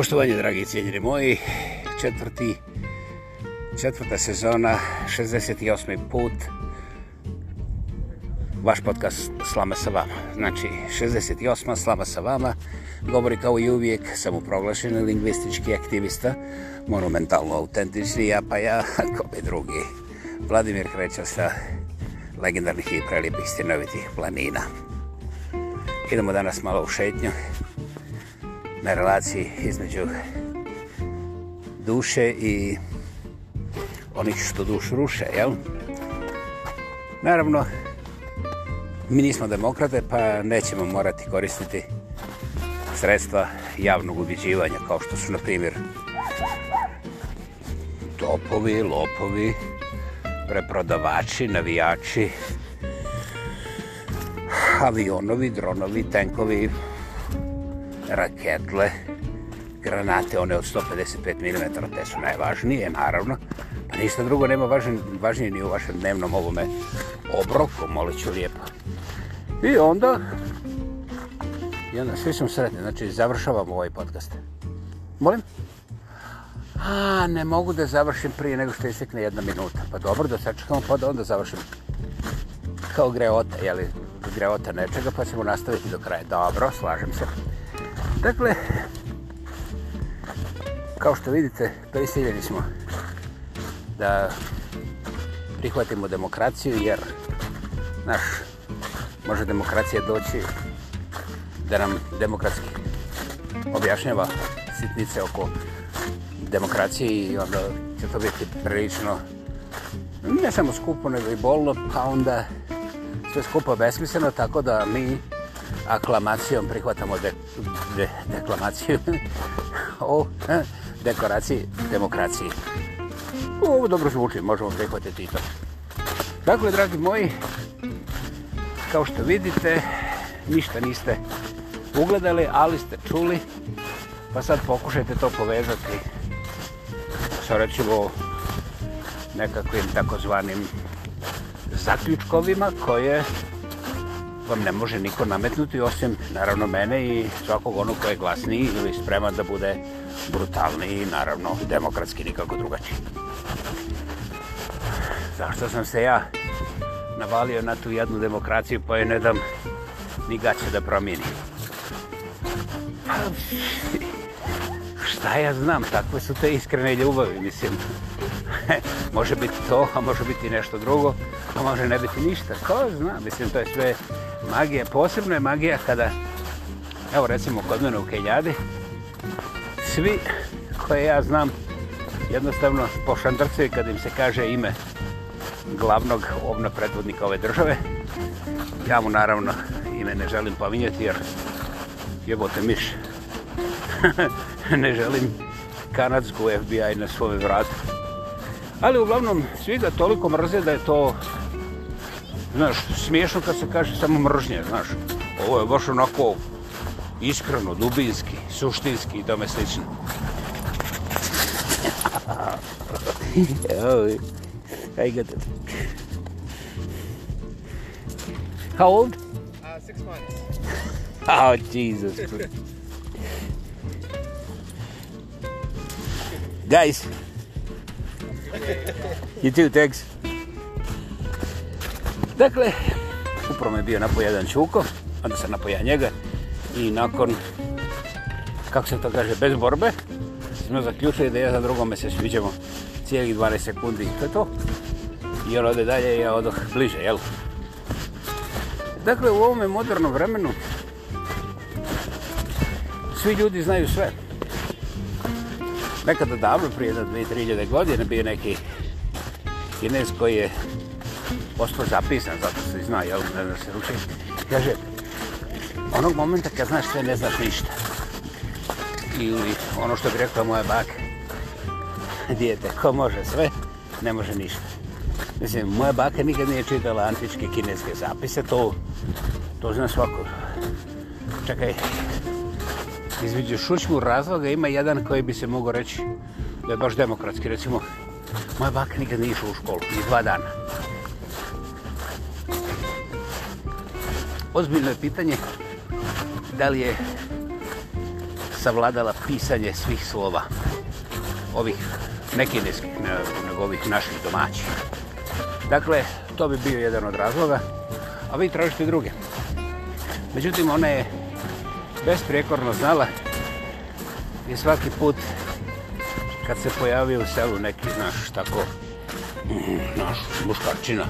Poštovanje, dragi cijeljeni moji, četvrti, četvrta sezona, 68. put, vaš podcast Slama sa vama. Znači, 68. Slama sa vama, govori kao i uvijek, sam uproglašeni lingvistički aktivista, monumentalno autentični, ja pa ja, ako bi drugi, Vladimir Kreća sa legendarnih i prelijepih stinovitih planina. Idemo danas malo u šetnju, na relaciji između duše i onih što dušu ruše, jel? Naravno, mi nismo demokrate, pa nećemo morati koristiti sredstva javnog ubiđivanja, kao što su, na primjer, topovi, lopovi, preprodavači, navijači, avionovi, dronovi, tenkovi, raketle, granate, one od 155 mm, te su najvažnije, naravno. Pa ništa drugo nema važnije, važnije ni u vašem dnevnom ovome obroku, molit ću lijepo. I onda, i onda svi smo sretni, znači završavam ovaj podcast. Molim? A, ne mogu da završim prije nego što istekne jedna minuta. Pa dobro, da sačekamo, pa da onda završim kao greota, jeli, greota nečega, pa ćemo nastaviti do kraja. Dobro, slažem se. Dakle, kao što vidite, prisiljeni smo da prihvatimo demokraciju, jer naš može demokracija doći da nam demokratski objašnjava sitnice oko demokracije i onda će to biti prilično ne samo skupo, nego i bolno, pa onda sve skupo besmisleno, tako da mi aklamacijom prihvatamo de de, deklamaciju o dekoraciji demokraciji. Ovo dobro zvuči, možemo prihvatiti i to. Dakle, dragi moji, kao što vidite, ništa niste ugledali, ali ste čuli, pa sad pokušajte to povezati sa recimo nekakvim takozvanim zaključkovima koje vam ne može niko nametnuti osim naravno mene i svakog onog koji je glasniji ili sprema da bude brutalniji i naravno demokratski nikako drugačiji. Zašto sam se ja navalio na tu jednu demokraciju pa je ne dam ni gaće da promijeni? Šta ja znam, takve su te iskrene ljubavi, mislim. može biti to, a može biti nešto drugo, a može ne biti ništa. Ko zna, mislim, to je sve magija, posebno je magija kada, evo recimo kod mene u Keljadi, svi koje ja znam, jednostavno po šandrcevi kad im se kaže ime glavnog ovna predvodnika ove države, ja mu naravno ime ne želim pominjati jer jebote miš, ne želim kanadsku FBI na svoje vrat. Ali uglavnom svi ga toliko mrze da je to znaš, smiješno kad se kaže samo mržnje, znaš. Ovo je baš onako iskreno, dubinski, suštinski i tome slično. I got it. How old? Uh, six months. oh, Jesus Christ. Guys. you too, thanks. Dakle, upravo je bio napoj jedan čuko, onda sam napoja njega i nakon, kako se to kaže, bez borbe, smo zaključili da jedan drugome se sviđamo cijelih 12 sekundi, to je to. I on ode dalje i ja odoh bliže, jel? Dakle, u ovome modernom vremenu svi ljudi znaju sve. Nekada davno, prije 2-3 godine, bio neki kines koji je ostao zapisan, zato se zna, jel, ne da se ruši. Kaže, onog momenta kad znaš sve, ne znaš ništa. Ili ono što bi rekla moja baka, dijete, ko može sve, ne može ništa. Mislim, moja baka nikad nije čitala antičke kineske zapise, to, to zna svako. Čekaj, između šućmu razloga ima jedan koji bi se mogao reći da je baš demokratski. Recimo, moja baka nikad nije išla u školu, ni dva dana. ozbiljno je pitanje da li je savladala pisanje svih slova ovih nekineskih nego ovih naših domaćih. Dakle, to bi bio jedan od razloga, a vi tražite druge. Međutim, ona je besprijekorno znala i svaki put kad se pojavio u selu neki, znaš, tako, naš muškarčina,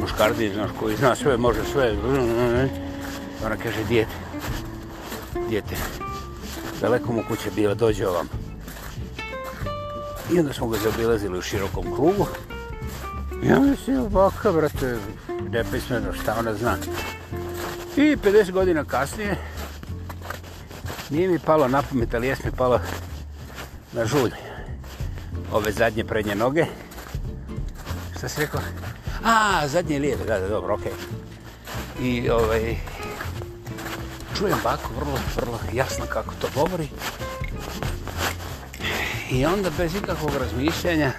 muškardi, znaš, koji zna sve, može sve. Ona kaže, dijete, dijete, daleko mu kuće bila, dođe ovam. I onda smo ga zabilazili u širokom krugu. I ja mislim, ovakav, brate, nepismeno, šta ona zna. I 50 godina kasnije, nije mi palo na pamet, ali jes mi palo na žulj ove zadnje prednje noge. Šta si rekao? A, zadnji je lijep, da, da, dobro, okej. Okay. I, ovaj, čujem baku vrlo, vrlo jasno kako to govori. I onda, bez ikakvog razmišljenja,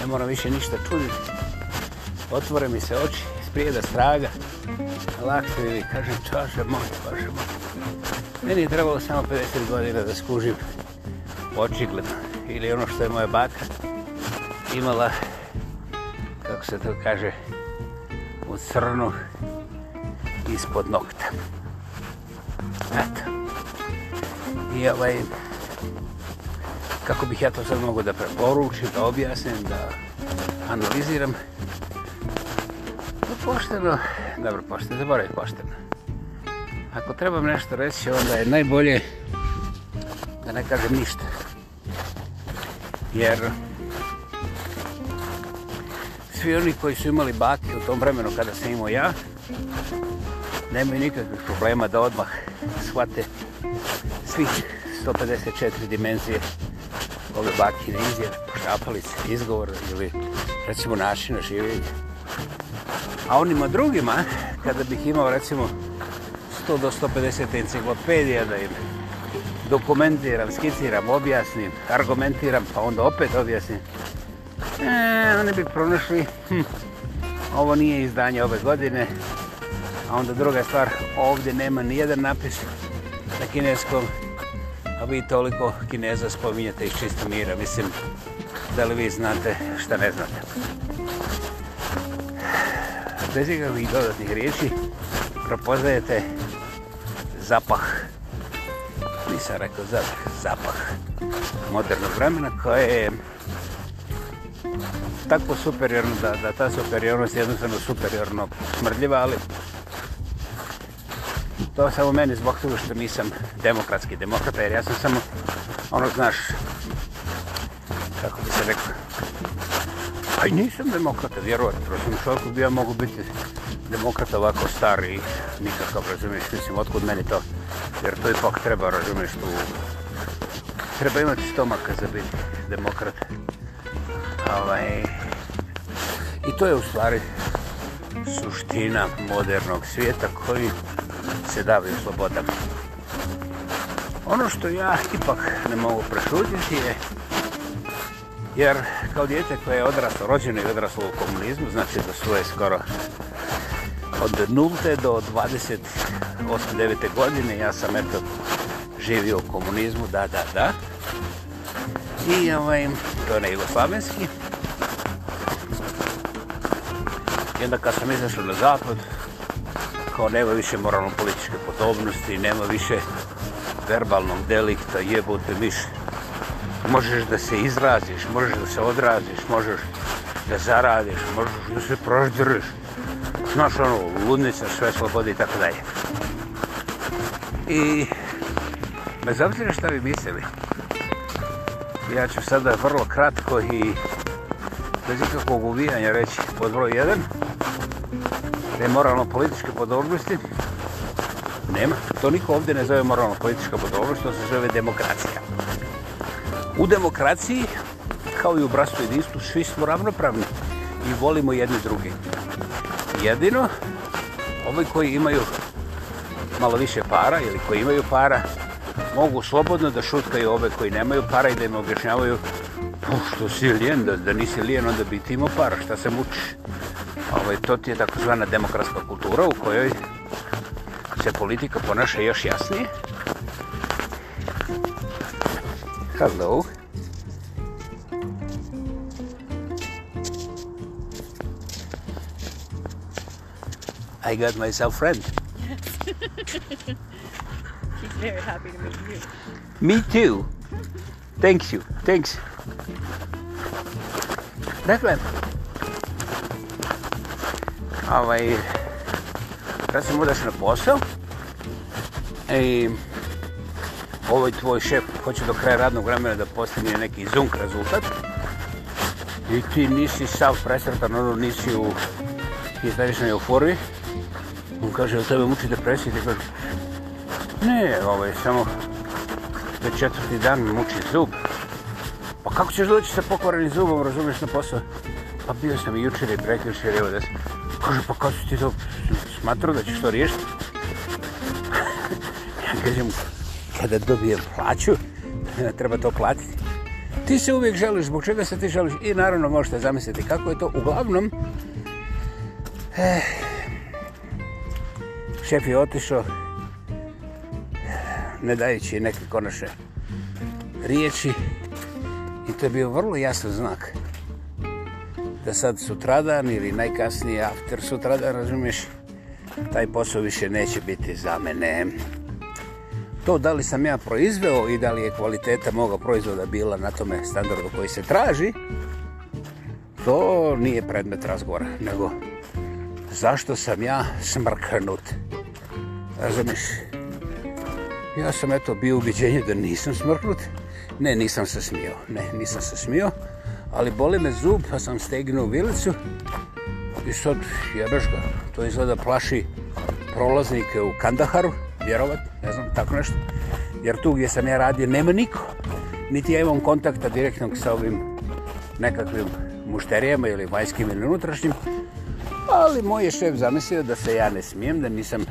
ne moram više ništa čuditi. Otvore mi se oči, sprijeda straga, lakše ili kažem, čaže moj, čaže moj. Meni je trebalo samo 50 godina da skužim očigledno ili ono što je moja baka imala, kako se to kaže, u crnu ispod nokta. Eto. I ovaj, kako bih ja to sad mogu da preporučim, da objasnim, da analiziram. No, pošteno, dobro, pošteno, zaboravim pošteno. Ako trebam nešto reći, onda je najbolje da ne kažem ništa. Jer svi oni koji su imali bake u tom vremenu kada sam imao ja, nemaju nikakvih problema da odmah shvate svih 154 dimenzije ove bakine izjave, poštapalice, izgovor ili recimo načina življenja. A onima drugima, kada bih imao recimo 100 do 150 enciklopedija da im dokumentiram, skiciram, objasnim, argumentiram, pa onda opet objasnim, E, oni bi pronašli, hm, ovo nije izdanje ove godine, a onda druga stvar, ovdje nema ni jedan napis na kineskom, a vi toliko kineza spominjate iz čista mira, mislim, da li vi znate šta ne znate. Bez ikakvih dodatnih riječi, propoznajete zapah, nisam rekao zapah, zapah modernog vremena koje je tako superiorno da, da ta superiornost je jednostavno superiorno smrdljiva, ali to je samo meni zbog toga što nisam demokratski demokrata, jer ja sam samo ono, znaš, kako bi se rekao, pa i nisam demokrata, vjerovatno, prosim, šoliko bi ja mogu biti demokrata ovako star i nikakav, razumiješ, mislim, otkud meni to, jer to ipak treba, razumiješ, tu, treba imati stomaka za biti demokrata. Ovaj, I to je u stvari suština modernog svijeta koji se davaju slobodak. Ono što ja ipak ne mogu prešutiti je jer kao djete koje je odraslo, rođeno i odraslo u komunizmu, znači da svoje skoro od 0. do 28. godine ja sam eto živio u komunizmu, da, da, da. I ovaj, to je na Jugoslavenski. I onda kad sam izašao na zapad, kao nema više moralno-političke podobnosti, nema više verbalnog delikta, jebote miš. Možeš da se izraziš, možeš da se odraziš, možeš da zaradiš, možeš da se proždriš. Znaš ono, ludnica, sve slobode i tako dalje. I bez obzira šta bi mislili, ja ću sada vrlo kratko i bez ikakvog uvijanja reći pod broj 1 te moralno-političke podobnosti nema. To niko ovdje ne zove moralno-politička podobnost, to se zove demokracija. U demokraciji, kao i u Brastu jedinstvu, svi smo ravnopravni i volimo jedni drugi. Jedino, ovi koji imaju malo više para ili koji imaju para, mogu slobodno da šutkaju ove koji nemaju para i da im objašnjavaju što si lijen, da, da nisi lijen, onda bi ti imao para, šta se mučiš ovaj, to ti je takozvana demokratska kultura u kojoj se politika ponaša još jasnije. Hello. I got myself friend. Yes. She's very happy to meet you. Me too. Thank you. Thanks. Dakle, ovaj, kad sam odaš na posao i ovaj tvoj šef hoće do kraja radnog vremena da postane neki zunk rezultat i ti nisi sav presretan, ono nisi u izdanišnoj euforiji. On kaže, o tebe muči depresija, ti kaže, ne, ovo ovaj, je samo da četvrti dan muči zub. Pa kako ćeš doći sa pokvarenim zubom, razumiješ na posao? Pa bio sam i jučer i prekjučer, evo da sam kaže, pa kada su ti to smatrao da ćeš to riješiti? ja kažem, kada dobijem plaću, treba to platiti. Ti se uvijek želiš, zbog čega se ti želiš? I naravno možete zamisliti kako je to. Uglavnom, eh, šef je otišao, eh, ne dajući neke konačne riječi. I to je bio vrlo jasan znak da sad sutradan ili najkasnije after sutradan, razumiješ, taj posao više neće biti za mene. To da li sam ja proizveo i da li je kvaliteta moga proizvoda bila na tome standardu koji se traži, to nije predmet razgovora, nego zašto sam ja smrknut. Razumiješ, ja sam eto bio ubiđenje da nisam smrknut, ne, nisam se smio, ne, nisam se smio, ali boli me zub, pa sam stegnuo vilicu i sad jebeš ga. To izgleda plaši prolaznike u Kandaharu, vjerovat, ne znam, tako nešto. Jer tu gdje sam ja radio nema niko. Niti ja imam kontakta direktnog sa ovim nekakvim mušterijama ili vanjskim ili unutrašnjim. Ali moj je šef zamislio da se ja ne smijem, da nisam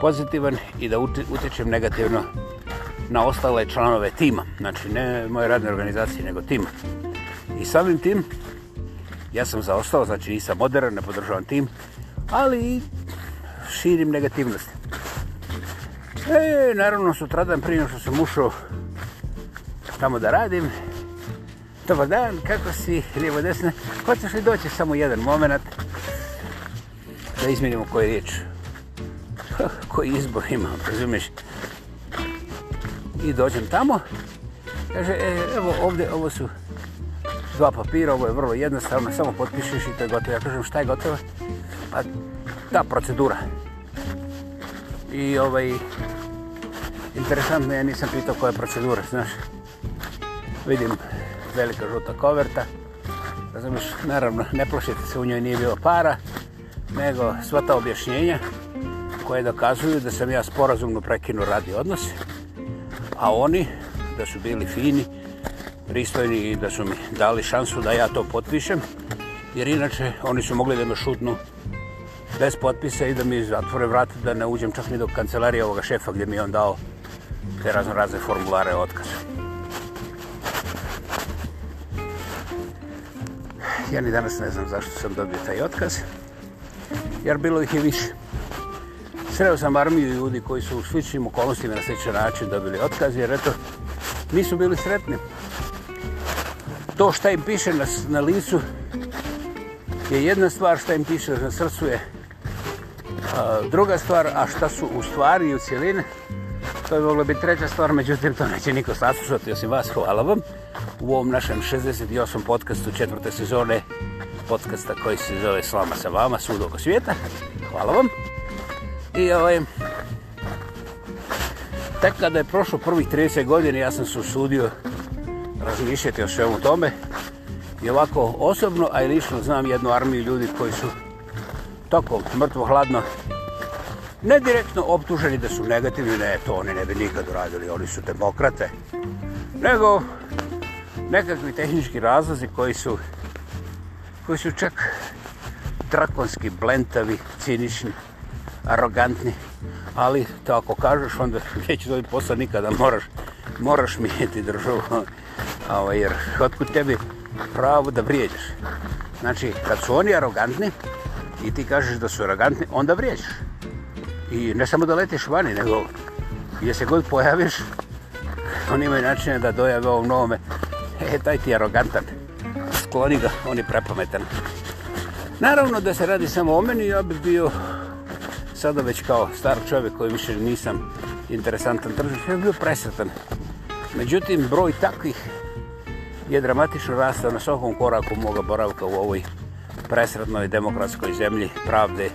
pozitivan i da utječem negativno na ostale članove tima. Znači, ne moje radne organizacije, nego tima. I samim tim, ja sam zaostao, znači nisam modern, ne podržavam tim, ali širim negativnost. E, naravno, sutradan prije što sam ušao tamo da radim, Dobar dan, kako si, lijevo desne? Hoćeš li doći samo jedan moment da izmenimo koju riječ? Koji izbor imam, razumiješ? I dođem tamo, kaže, e, evo ovdje, ovo su dva papira, ovo je vrlo jednostavno, samo potpišeš i to je gotovo. Ja kažem šta je gotovo? Pa ta procedura. I ovaj, interesantno, ja nisam pitao koja je procedura, znaš. Vidim velika žuta koverta, razumiješ, naravno, ne plašite se, u njoj nije bilo para, nego sva ta objašnjenja koje dokazuju da sam ja sporazumno prekinuo radi odnose, a oni, da su bili fini, pristojni i da su mi dali šansu da ja to potpišem, jer inače oni su mogli da me šutnu bez potpisa i da mi zatvore vrata da ne uđem čak ni do kancelarije ovoga šefa gdje mi je on dao te razne, razne formulare otkaza. Ja ni danas ne znam zašto sam dobio taj otkaz, jer bilo ih i više. Sreo sam armiju ljudi koji su u sličnim okolnostima na sličan način dobili otkaz, jer eto, nisu bili sretni to šta im piše na, na licu je jedna stvar šta im piše na srcu je a, druga stvar, a šta su u stvari u cijeline, to je mogla biti treća stvar, međutim to neće niko saslušati osim vas, hvala vam u ovom našem 68. podcastu četvrte sezone podcasta koji se zove Slama sa vama, sud oko svijeta hvala vam i ovaj tek kada je prošlo prvih 30 godina ja sam se usudio razmišljati o svemu tome. I ovako osobno, a i lično znam jednu armiju ljudi koji su tako mrtvo hladno nedirektno optuženi da su negativni, ne, to oni ne bi nikad uradili, oni su demokrate, nego nekakvi tehnički razlozi koji su koji su čak drakonski, blentavi, cinični, arogantni, ali to ako kažeš, onda neću dobiti posao nikada, moraš, moraš mijeti državu ovaj, jer otkud tebi pravo da vrijeđaš. Znači, kad su oni arogantni i ti kažeš da su arogantni, onda vrijeđaš. I ne samo da letiš vani, nego gdje se god pojaviš, oni imaju načine da dojave ovom novome, e, taj ti je arogantan. Skloni ga, on je prepametan. Naravno da se radi samo o meni, ja bih bio sada već kao star čovjek koji više nisam interesantan tržnik, ja bih bio presretan. Međutim, broj takvih je dramatično rasta na svakom koraku moga boravka u ovoj presretnoj demokratskoj zemlji pravde,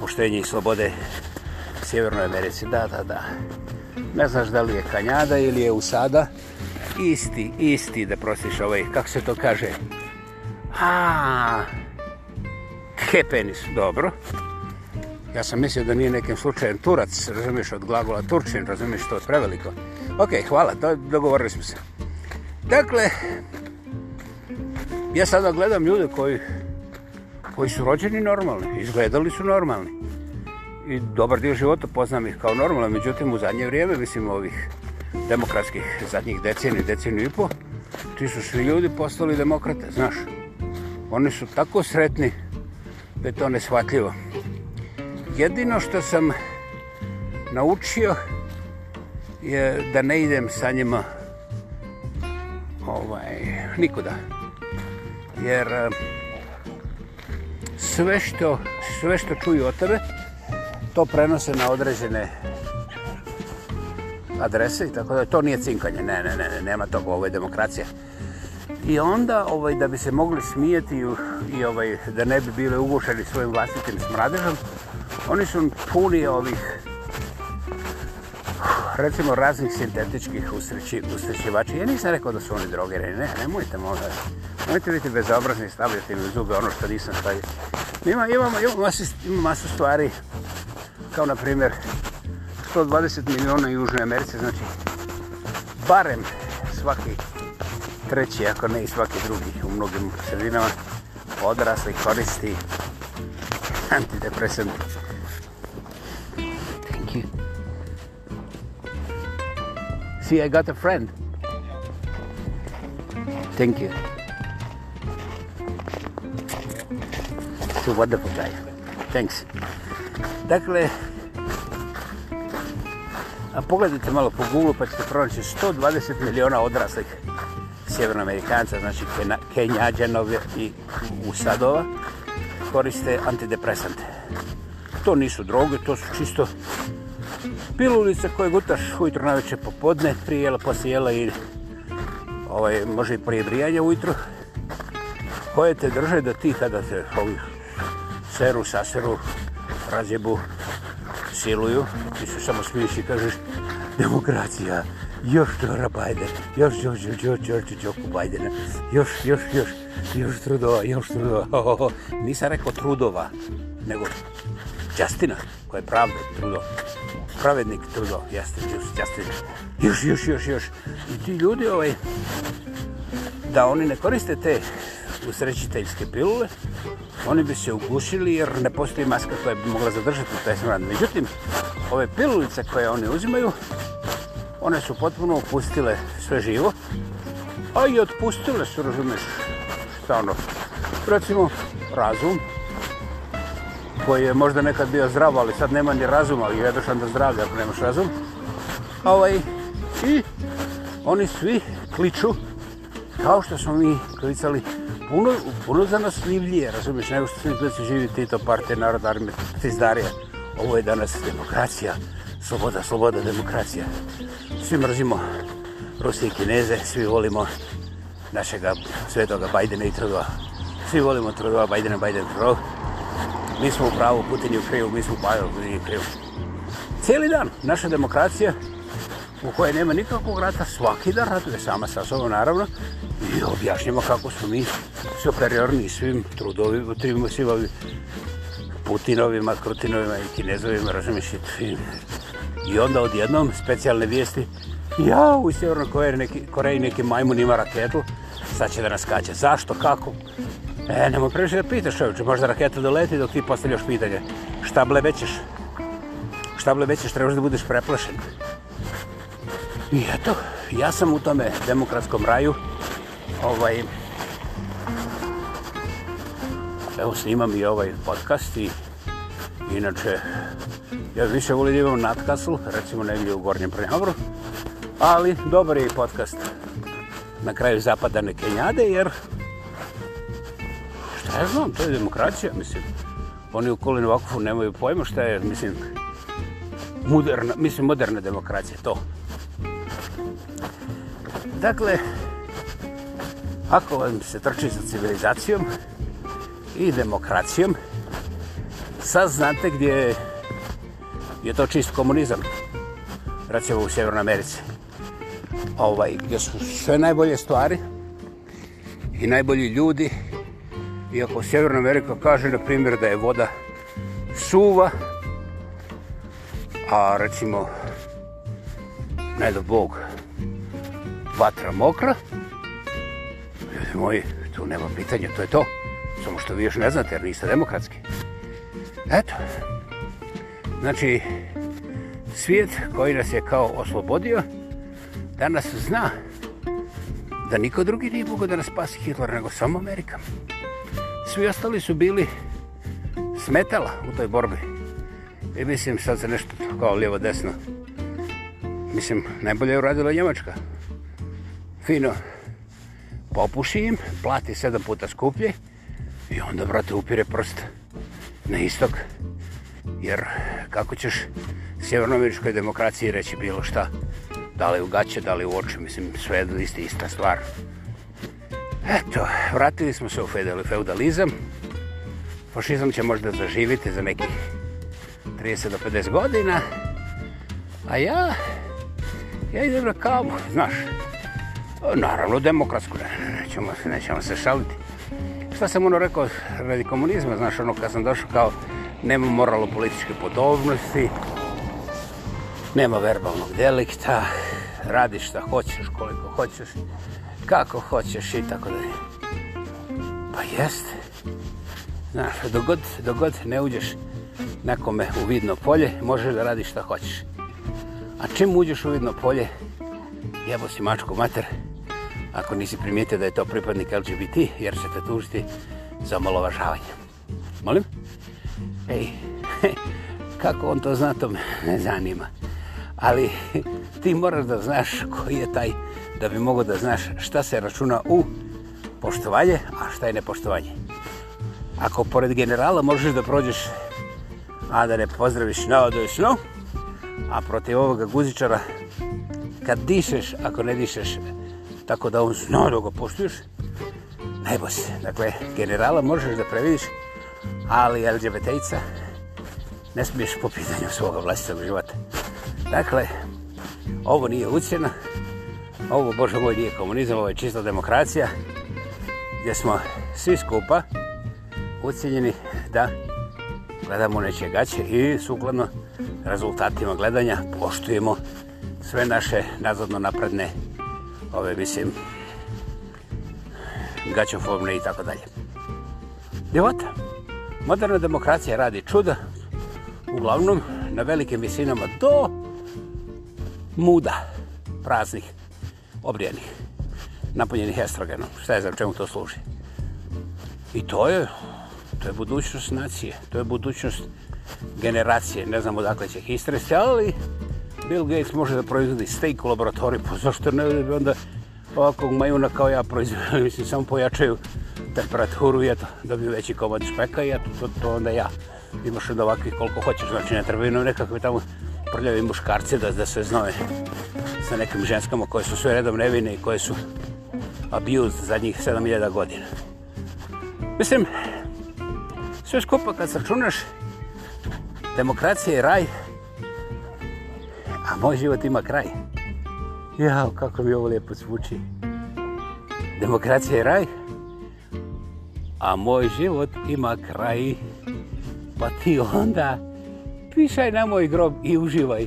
poštenje i slobode Sjevernoj Americi. Da, da, da. Ne znaš da li je Kanjada ili je Usada. Isti, isti da prostiš ovaj, kako se to kaže? Ha, Kepenis, dobro. Ja sam mislio da nije nekim slučajem Turac, razumiješ od glagola Turčin, razumiješ to je preveliko. Ok, hvala, dogovorili smo se. Dakle, ja sada gledam ljude koji, koji su rođeni normalni, izgledali su normalni. I dobar dio života poznam ih kao normalno, međutim u zadnje vrijeme, mislim ovih demokratskih zadnjih decenij, deceniju i po, ti su svi ljudi postali demokrate, znaš. Oni su tako sretni da je to neshvatljivo. Jedino što sam naučio je da ne idem sa njima ovaj, nikuda. Jer eh, sve što, sve što čuju od tebe, to prenose na određene adrese i tako da to nije cinkanje, ne, ne, ne, nema toga, ovo je demokracija. I onda, ovaj, da bi se mogli smijeti i, i ovaj, da ne bi bile ugušeni svojim vlastitim smradežom, oni su puni ovih recimo raznih sintetičkih usreći, usrećivača. Ja nisam rekao da su oni drogirani, ne, nemojte možda. Nemojte biti bezobrazni i stavljati mi u zube ono što nisam stavio. Ima, imamo, imamo, masu, imamo masu stvari, kao na primjer 120 miliona Južne Americe, znači barem svaki treći, ako ne i svaki drugi u mnogim sredinama odrasli koristi antidepresantnosti See, I got a friend. Thank you. It's a wonderful guy. Thanks. Dakle, a pogledajte malo po Google pa ćete pronaći 120 miliona odraslih sjevernoamerikanca, znači kenjađanov i usadova, koriste antidepresante. To nisu droge, to su čisto piluli se koje gutaš ujutro na večer popodne, prije jela, poslije jela i ovaj, može i prije brijanja ujutro. Koje te drže da ti kada se ovih seru, saseru, razjebu, siluju, ti se samo smiješ i kažeš demokracija, još Dora Bajdena, još još još još još još još Bajdena, još još još još Trudova, još Trudova. Nisam rekao Trudova, nego Justina, koji je pravde, trudo. Pravednik, trudo, jeste, just, Justin. Još, još, još, još. I ti ljudi, ovaj, da oni ne koriste te usrećiteljske pilule, oni bi se ugušili jer ne postoji maska koja bi mogla zadržati taj smrad. Međutim, ove pilulice koje oni uzimaju, one su potpuno opustile sve živo, a i otpustile su, razumeš, šta ono, recimo, razum, koji je možda nekad bio zdrav, ali sad nema ni razuma, ali ja došao da zdravlja ako nemaš razum. Ovaj, I oni svi kliču kao što smo mi klicali puno, puno za nas livlije, razumiješ, nego što svi klici živi Tito, Parte, Narod, Armije, Cizdarija. Ovo je danas demokracija, sloboda, sloboda, demokracija. Svi mrzimo Rusi i Kineze, svi volimo našega svetoga Bajdena i Trudova. Svi volimo Trudova, Bajdena, Bajden, Trudova mi smo u pravu, Putin je u krivu, mi smo u pravu, Putin je u krivu. Cijeli dan naša demokracija, u kojoj nema nikakvog rata, svaki dan ratuje sama sa sobom, naravno, i objašnjamo kako smo mi superiorni svim trudovima, trim, svim ovim Putinovima, Krutinovima i Kinezovima, razumiješ i I onda odjednom specijalne vijesti, ja u Sjevernoj Koreji neki, Koreji neki majmun ima raketu, sad će da nas kaće. Zašto? Kako? E, nemoj previše da pitaš, čovječe, možda raketa doleti dok ti postavljaš pitanje. Šta ble većeš? Šta ble većeš, trebaš da budeš preplašen. I eto, ja sam u tome demokratskom raju. Ovaj, evo, snimam i ovaj podcast i inače, ja više volim da imam nadkasl, recimo negdje u Gornjem Prnjavru, ali dobar je i podcast na kraju zapadane Kenjade, jer ne znam, to je demokracija, mislim. Oni u Kulin Vakufu nemaju pojma šta je, mislim, moderna, mislim, moderna demokracija, to. Dakle, ako vam se trči sa civilizacijom i demokracijom, sad znate gdje je to čist komunizam, recimo u Sjevernoj Americi, ovaj, gdje su sve najbolje stvari i najbolji ljudi Iako Sjeverna Amerika kaže, na primjer, da je voda suva, a recimo, ne da Bog, vatra mokra, ljudi moji, tu nema pitanja, to je to. Samo što vi još ne znate, jer niste demokratski. Eto. Znači, svijet koji nas je kao oslobodio, danas zna da niko drugi nije mogo da nas spasi Hitler nego samo Amerikama svi ostali su bili smetala u toj borbi. I mislim, sad se nešto kao lijevo-desno. Mislim, najbolje je uradila Njemačka. Fino. Popuši im, plati sedam puta skuplje i onda, brate, upire prst na istok. Jer kako ćeš sjevernoameričkoj demokraciji reći bilo šta? Da li u gaće, da li u oči, mislim, sve je isti, ista stvar. Ista stvar. Eto, vratili smo se u feudalizam. Fašizam će možda zaživiti za nekih 30 do 50 godina. A ja, ja idem na kavu, znaš, naravno demokratsku, ne, nećemo, nećemo se šaliti. Šta sam ono rekao radi komunizma, znaš, ono kad sam došao kao nema moralno-političke podobnosti, nema verbalnog delikta, radiš šta hoćeš, koliko hoćeš, kako hoćeš i tako da je. Pa jeste. Znaš, dogod, dogod ne uđeš nekome u vidno polje, možeš da radiš šta hoćeš. A čim uđeš u vidno polje, jebo si mačku mater, ako nisi primijetio da je to pripadnik LGBT, jer će te tužiti za malovažavanje. Molim? Ej, kako on to zna, to me ne zanima. Ali ti moraš da znaš koji je taj da bi mogo da znaš šta se računa u poštovanje, a šta je nepoštovanje. Ako pored generala možeš da prođeš, a da ne pozdraviš na odlično, a protiv ovoga guzičara, kad dišeš, ako ne dišeš, tako da on zna da ga poštuješ, najbolj se. Dakle, generala možeš da previdiš, ali LGBT-ica ne smiješ po pitanju svoga vlastnog života. Dakle, ovo nije ucjena, ovo, Bože moj, nije komunizam, ovo je čista demokracija, gdje smo svi skupa ucijenjeni da gledamo neće gaće i sukladno rezultatima gledanja poštujemo sve naše nazadno napredne ove, mislim, gaćoformne i tako dalje. Devota, moderna demokracija radi čuda, uglavnom na velikim visinama do muda praznih obrijeni, napunjeni estrogenom. Šta je znam čemu to služi? I to je, to je budućnost nacije, to je budućnost generacije. Ne znam odakle će histresti, ali Bill Gates može da proizvodi steak u laboratoriju, po pa zašto ne bi onda ovakvog majuna kao ja proizvodio, mislim, samo pojačaju temperaturu i eto, dobiju veći komad špeka i eto, to, to onda ja. Imaš od ovakvih koliko hoćeš, znači ne trebaju nam nekakve tamo prljavi muškarci, da, da se znove, sa nekim ženskama koje su sve redom nevine i koje su abused zadnjih 7000 godina. Mislim, sve skupa kad sračunaš, demokracija je raj, a moj život ima kraj. Jao, kako mi ovo lijepo zvuči. Demokracija je raj, a moj život ima kraj. Pa ti onda pišaj na moj grob i uživaj.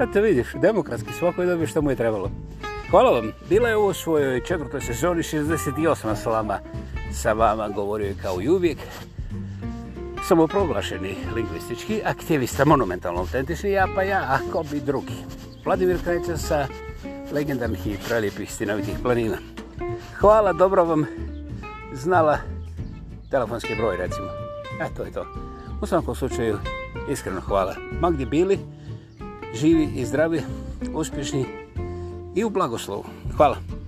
Ja te vidiš, demokratski, svako je dobio što mu je trebalo. Hvala vam, bila je ovo svojoj četvrtoj sezoni 68 slama. Sa vama govorio je kao i uvijek. Samo proglašeni lingvistički aktivista, monumentalno autentični ja pa ja, ako bi drugi. Vladimir Krajca sa legendarnih i prelijepih stinovitih planina. Hvala, dobro vam znala telefonski broj, recimo. E, to je to. U svakom slučaju, iskreno hvala. Ma gdje bili, živi i zdravi, uspješni i u blagoslovu. Hvala.